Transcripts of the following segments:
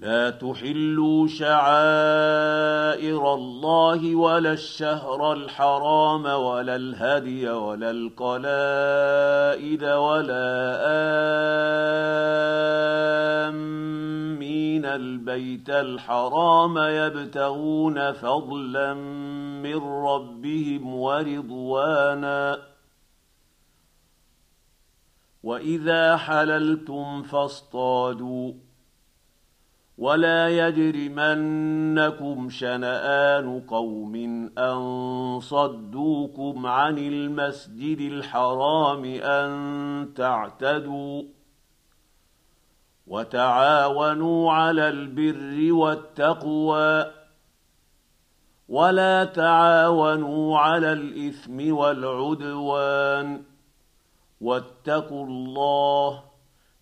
لا تحلوا شعائر الله ولا الشهر الحرام ولا الهدي ولا القلائد ولا آمين البيت الحرام يبتغون فضلا من ربهم ورضوانا. وإذا حللتم فاصطادوا. ولا يجرمنكم شنآن قوم أن صدوكم عن المسجد الحرام أن تعتدوا وتعاونوا على البر والتقوى ولا تعاونوا على الإثم والعدوان واتقوا الله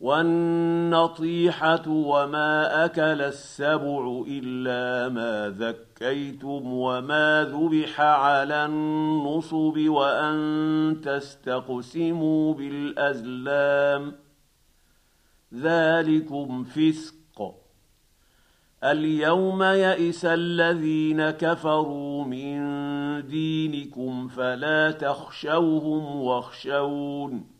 والنطيحة وما أكل السبع إلا ما ذكيتم وما ذبح على النصب وأن تستقسموا بالأزلام. ذلكم فسق. اليوم يئس الذين كفروا من دينكم فلا تخشوهم واخشون.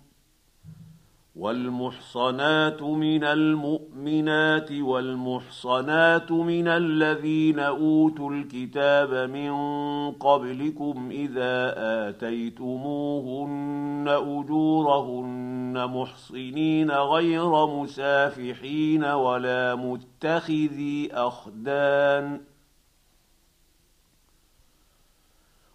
والمحصنات من المؤمنات والمحصنات من الذين أوتوا الكتاب من قبلكم إذا آتيتموهن أجورهن محصنين غير مسافحين ولا متخذي أخدان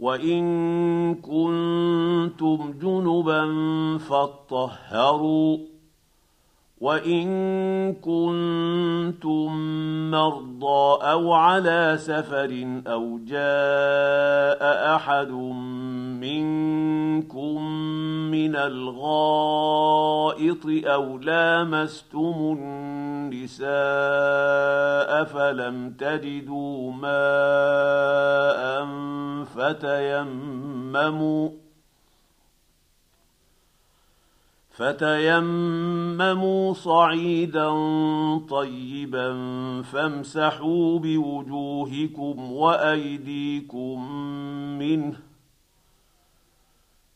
وان كنتم جنبا فاطهروا وان كنتم مرضى أو على سفر أو جاء احد منكم من الغائط أو لامستم النساء فلم تجدوا ماء فتيمموا فتيمموا صعيدا طيبا فامسحوا بوجوهكم وأيديكم منه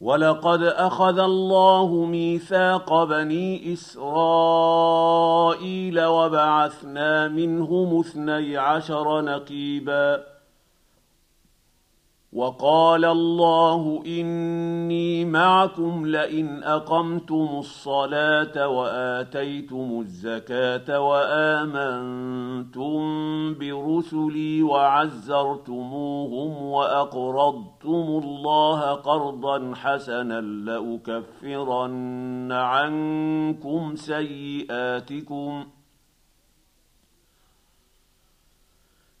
ولقد اخذ الله ميثاق بني اسرائيل وبعثنا منهم اثني عشر نقيبا وقال الله إني معكم لئن أقمتم الصلاة وآتيتم الزكاة وآمنتم برسلي وعزرتموهم وأقرضتم الله قرضا حسنا لأكفرن عنكم سيئاتكم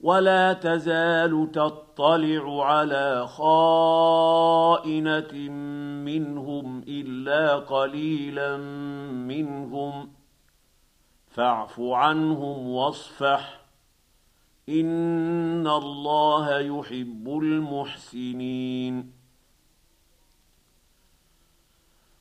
ولا تزال تطلع على خائنة منهم إلا قليلا منهم. فاعف عنهم واصفح. إن الله يحب المحسنين.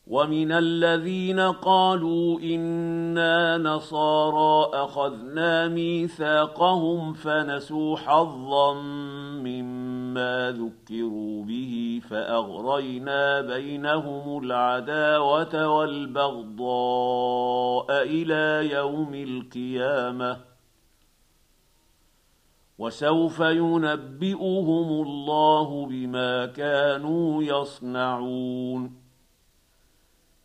ومن الذين قالوا أنا نصارى اخذنا ميثاقهم فنسوا حظا مما ذكروا به فاغرينا بينهم العداوه والبغضاء إلى يوم القيامه وسوف ينبئهم الله بما كانوا يصنعون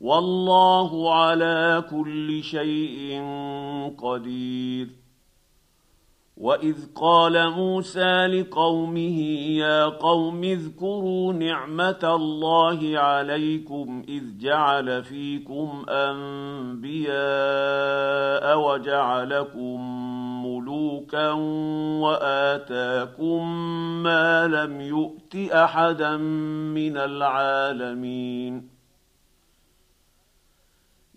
والله على كل شيء قدير. وإذ قال موسى لقومه يا قوم اذكروا نعمة الله عليكم إذ جعل فيكم أنبياء وجعلكم ملوكا وآتاكم ما لم يؤت أحدا من العالمين.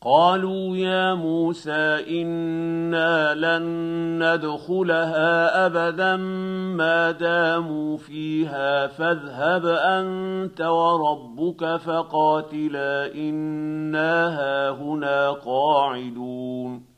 قالوا يا موسى إنا لن ندخلها أبدا ما داموا فيها فاذهب أنت وربك فقاتلا إنا هاهنا قاعدون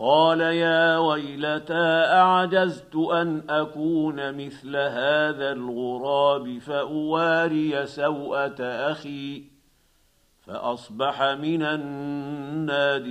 قال يا ويلتى أعجزت أن أكون مثل هذا الغراب فأواري سوءة أخي فأصبح من النادمين.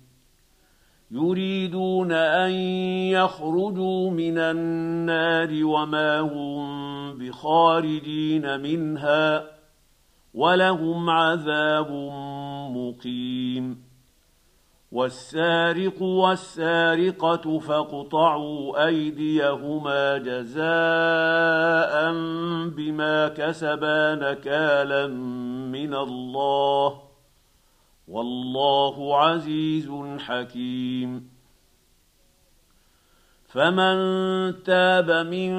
يريدون أن يخرجوا من النار وما هم بخارجين منها ولهم عذاب مقيم. والسارق والسارقة فاقطعوا أيديهما جزاء بما كسبا نكالا من الله. والله عزيز حكيم. فمن تاب من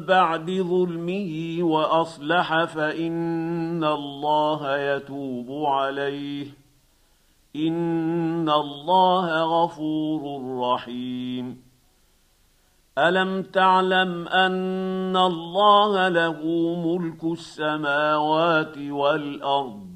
بعد ظلمه وأصلح فإن الله يتوب عليه. إن الله غفور رحيم. ألم تعلم أن الله له ملك السماوات والأرض؟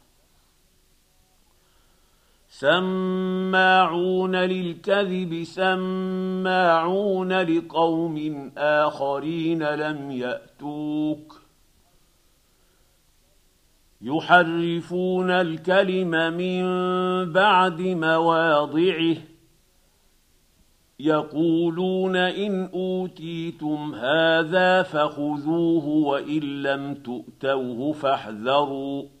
سماعون للكذب سماعون لقوم آخرين لم يأتوك. يحرفون الكلم من بعد مواضعه. يقولون إن أوتيتم هذا فخذوه وإن لم تؤتوه فاحذروا.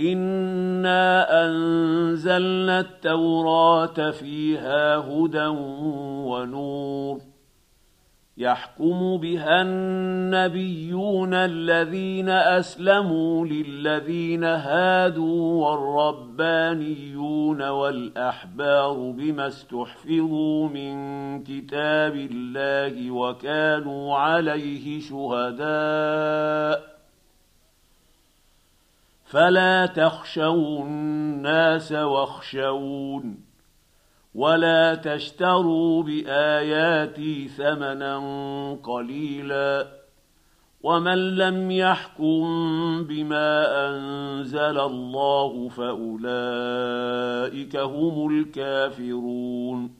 انا انزلنا التوراه فيها هدى ونور يحكم بها النبيون الذين اسلموا للذين هادوا والربانيون والاحبار بما استحفظوا من كتاب الله وكانوا عليه شهداء فلا تخشوا الناس واخشون ولا تشتروا بآياتي ثمنا قليلا ومن لم يحكم بما أنزل الله فأولئك هم الكافرون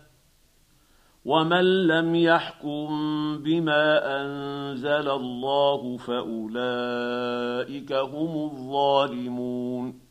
ومن لم يحكم بما انزل الله فاولئك هم الظالمون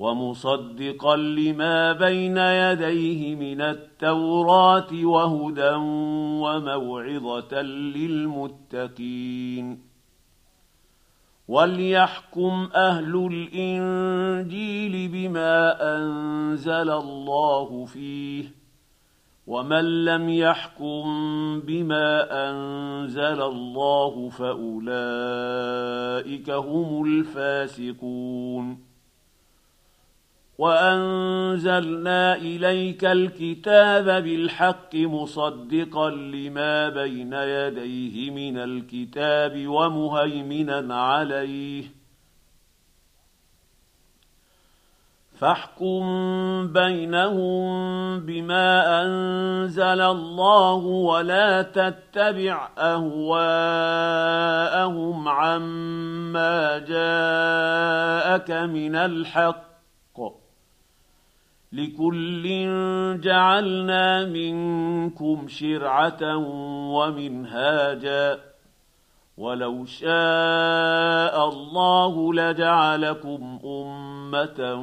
ومصدقا لما بين يديه من التوراة وهدى وموعظة للمتقين. وليحكم أهل الإنجيل بما أنزل الله فيه ومن لم يحكم بما أنزل الله فأولئك هم الفاسقون. وأنزلنا إليك الكتاب بالحق مصدقا لما بين يديه من الكتاب ومهيمنا عليه. فاحكم بينهم بما أنزل الله ولا تتبع أهواءهم عما جاءك من الحق. لكل جعلنا منكم شرعة ومنهاجا. ولو شاء الله لجعلكم أمة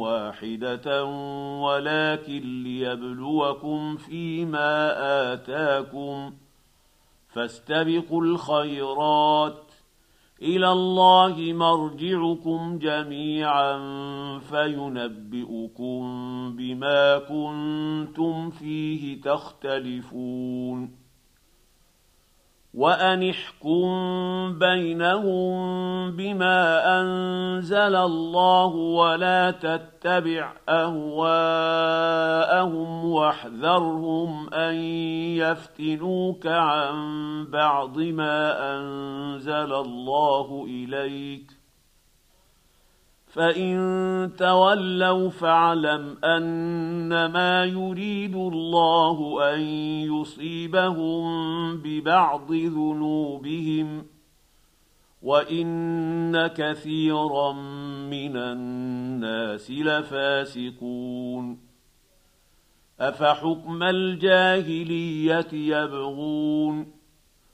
واحدة ولكن ليبلوكم فيما آتاكم. فاستبقوا الخيرات. إلى الله مرجعكم جميعا فينبئكم بما كنتم فيه تختلفون. وان احكم بينهم بما انزل الله ولا تتبع اهواءهم واحذرهم ان يفتنوك عن بعض ما انزل الله اليك فان تولوا فاعلم انما يريد الله ان يصيبهم ببعض ذنوبهم وان كثيرا من الناس لفاسقون افحكم الجاهليه يبغون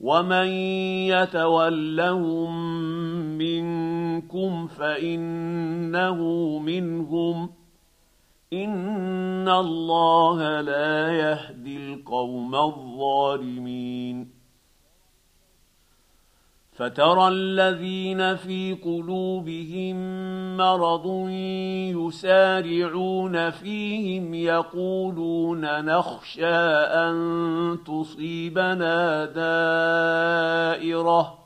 ومن يتولهم منكم فانه منهم ان الله لا يهدي القوم الظالمين فترى الذين في قلوبهم مرض يسارعون فيهم يقولون نخشى أن تصيبنا دائرة.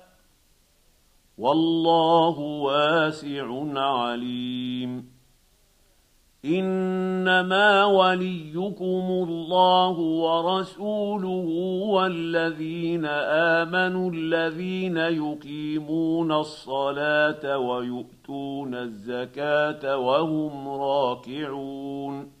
والله واسع عليم. إنما وليكم الله ورسوله والذين آمنوا الذين يقيمون الصلاة ويؤتون الزكاة وهم راكعون.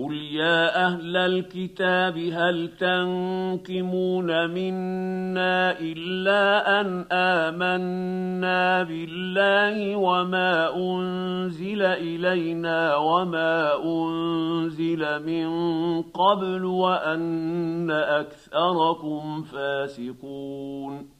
قل يا أهل الكتاب هل تنقمون منا الا ان امنا بالله وما انزل الينا وما انزل من قبل وان اكثركم فاسقون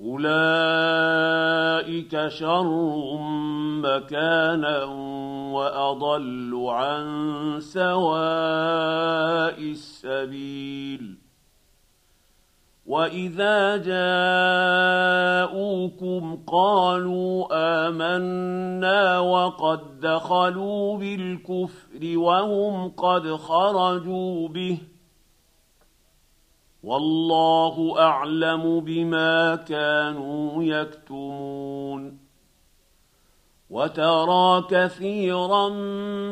أولئك شر مكانا وأضل عن سواء السبيل. وإذا جاءوكم قالوا آمنا وقد دخلوا بالكفر وهم قد خرجوا به والله أعلم بما كانوا يكتمون. وترى كثيرا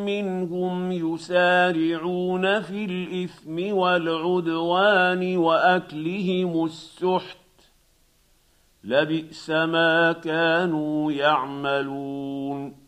منهم يسارعون في الإثم والعدوان وأكلهم السحت. لبئس ما كانوا يعملون.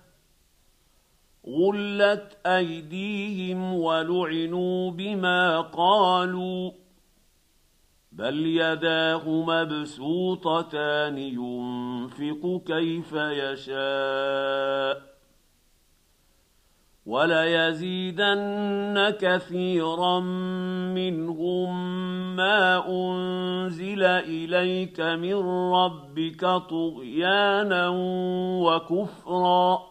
غلت ايديهم ولعنوا بما قالوا بل يداه مبسوطتان ينفق كيف يشاء وليزيدن كثيرا منهم ما انزل اليك من ربك طغيانا وكفرا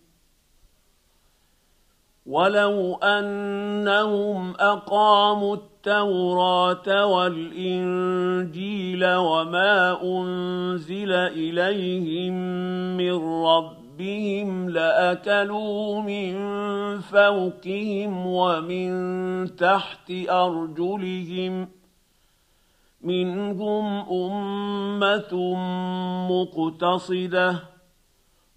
ولو انهم اقاموا التوراه والانجيل وما انزل اليهم من ربهم لاكلوا من فوقهم ومن تحت ارجلهم منهم امه مقتصده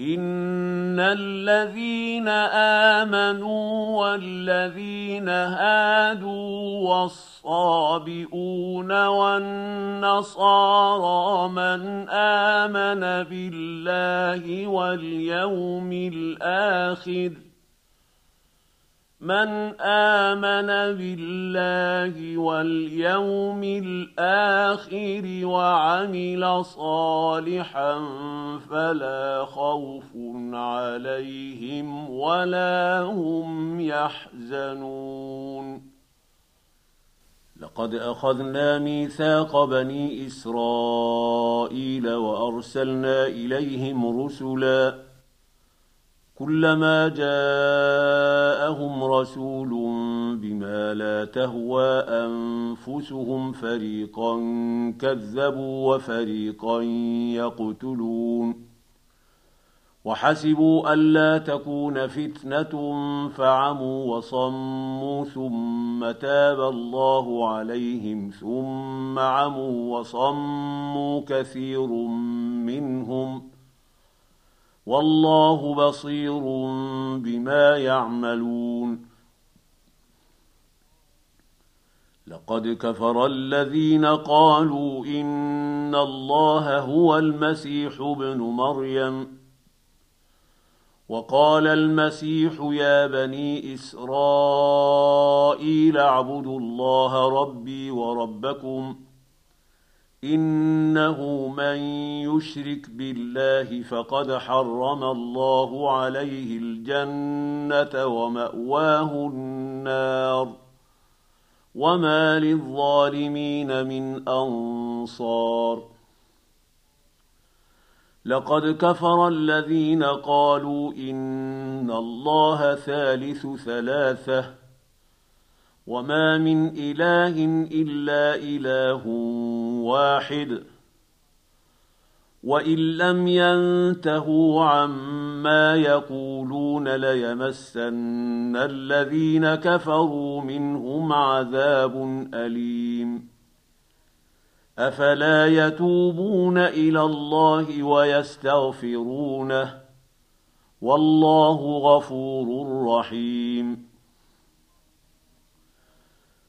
ان الذين امنوا والذين هادوا والصابئون والنصارى من امن بالله واليوم الآخر من آمن بالله واليوم الآخر وعمل صالحا فلا خوف عليهم ولا هم يحزنون. لقد أخذنا ميثاق بني إسرائيل وأرسلنا إليهم رسلا كلما جاءهم رسول بما لا تهوى أنفسهم فريقا كذبوا وفريقا يقتلون وحسبوا الا تكون فتنة فعموا وصموا ثم تاب الله عليهم ثم عموا وصموا كثير منهم والله بصير بما يعملون. لقد كفر الذين قالوا إن الله هو المسيح ابن مريم. وقال المسيح يا بني إسرائيل اعبدوا الله ربي وربكم. إنه من يشرك بالله فقد حرم الله عليه الجنة ومأواه النار وما للظالمين من أنصار. لقد كفر الذين قالوا إن الله ثالث ثلاثة وما من اله الا اله واحد وان لم ينتهوا عما يقولون ليمسن الذين كفروا منهم عذاب اليم افلا يتوبون إلى الله ويستغفرونه والله غفور رحيم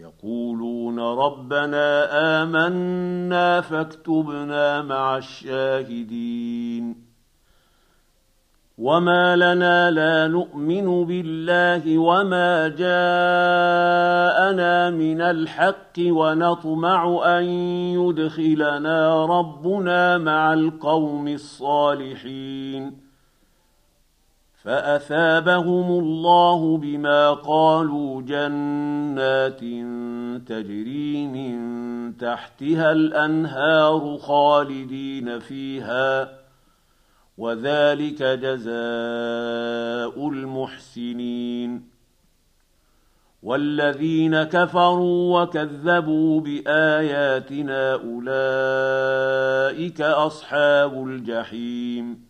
يقولون ربنا آمنا فاكتبنا مع الشاهدين. وما لنا لا نؤمن بالله وما جاءنا من الحق ونطمع أن يدخلنا ربنا مع القوم الصالحين. فأثابهم الله بما قالوا جنات تجري من تحتها الأنهار خالدين فيها وذلك جزاء المحسنين. والذين كفروا وكذبوا بآياتنا أولئك أصحاب الجحيم.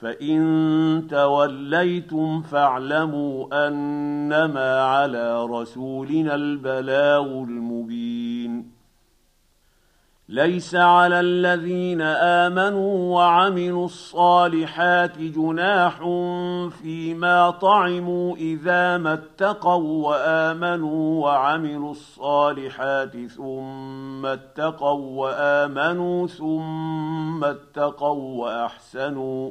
فان توليتم فاعلموا انما على رسولنا البلاغ المبين ليس على الذين امنوا وعملوا الصالحات جناح فيما طعموا اذا ما اتقوا وامنوا وعملوا الصالحات ثم اتقوا وامنوا ثم اتقوا واحسنوا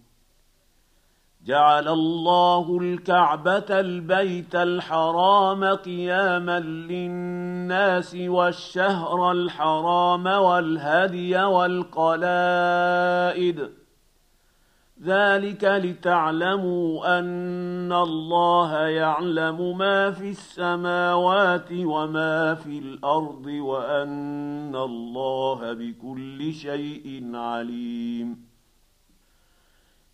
جعل الله الكعبة البيت الحرام قياما للناس والشهر الحرام والهدي والقلائد. ذلك لتعلموا أن الله يعلم ما في السماوات وما في الأرض وأن الله بكل شيء عليم.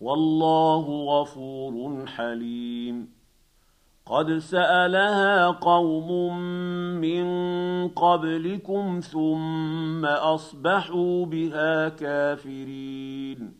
والله غفور حليم. قد سألها قوم من قبلكم ثم أصبحوا بها كافرين.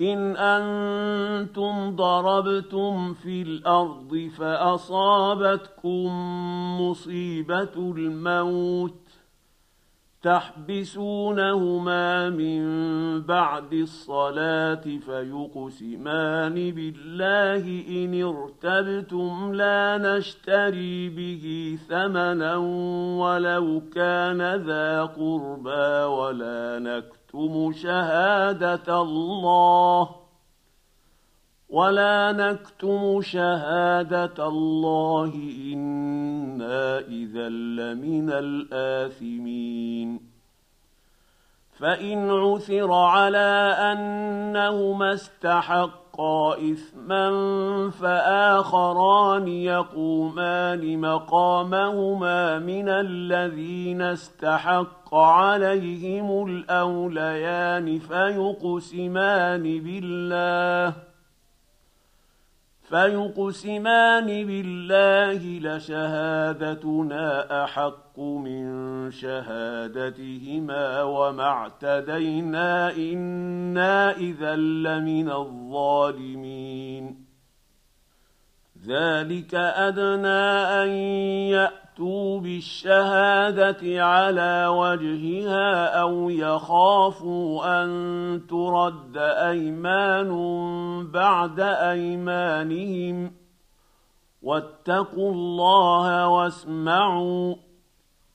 إن أنتم ضربتم في الأرض فأصابتكم مصيبة الموت تحبسونهما من بعد الصلاة فيقسمان بالله إن ارتبتم لا نشتري به ثمنا ولو كان ذا قربى ولا نكتب نكتم شهادة الله. ولا نكتم شهادة الله. إنا إذا لمن الآثمين. فإن عثر على أنهما استحقا اثما فآخران يقومان مقامهما من الذين استحقوا حق عليهم الأوليان فيقسمان بالله فيقسمان بالله لشهادتنا احق من شهادتهما وما اعتدينا أنا اذا لمن الظالمين ذلك ادنى ان ياتوا بالشهاده على وجهها أو يخافوا ان ترد ايمان بعد ايمانهم واتقوا الله واسمعوا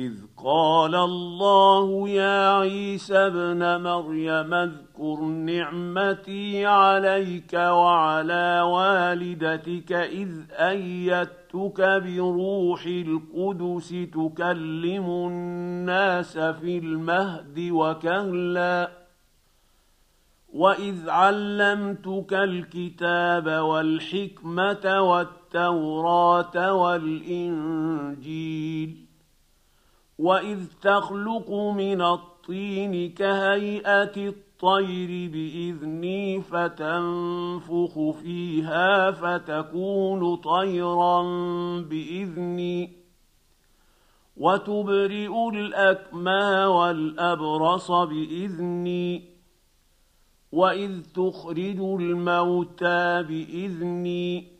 إذ قال الله يا عيسى ابن مريم اذكر نعمتي عليك وعلى والدتك إذ أيدتك بروح القدس تكلم الناس في المهد وكهلا وإذ علمتك الكتاب والحكمة والتوراة والإنجيل واذ تخلق من الطين كهيئه الطير باذني فتنفخ فيها فتكون طيرا باذني وتبرئ الاكمى والابرص باذني واذ تخرج الموتى باذني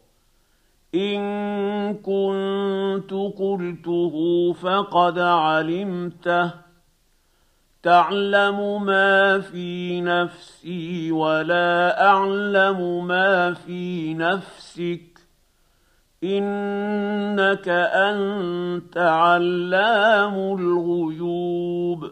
ان كنت قلته فقد علمته تعلم ما في نفسي ولا اعلم ما في نفسك انك انت علام الغيوب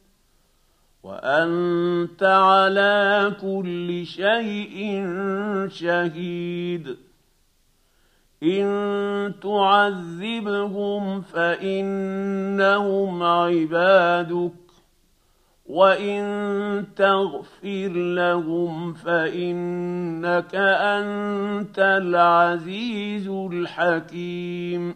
وأنت على كل شيء شهيد. إن تعذبهم فإنهم عبادك وإن تغفر لهم فإنك أنت العزيز الحكيم.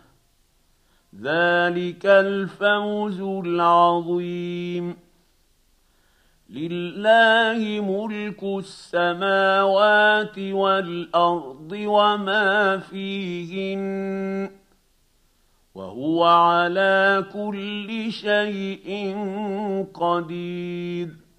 ذلك الفوز العظيم. لله ملك السماوات والأرض وما فيهن وهو على كل شيء قدير.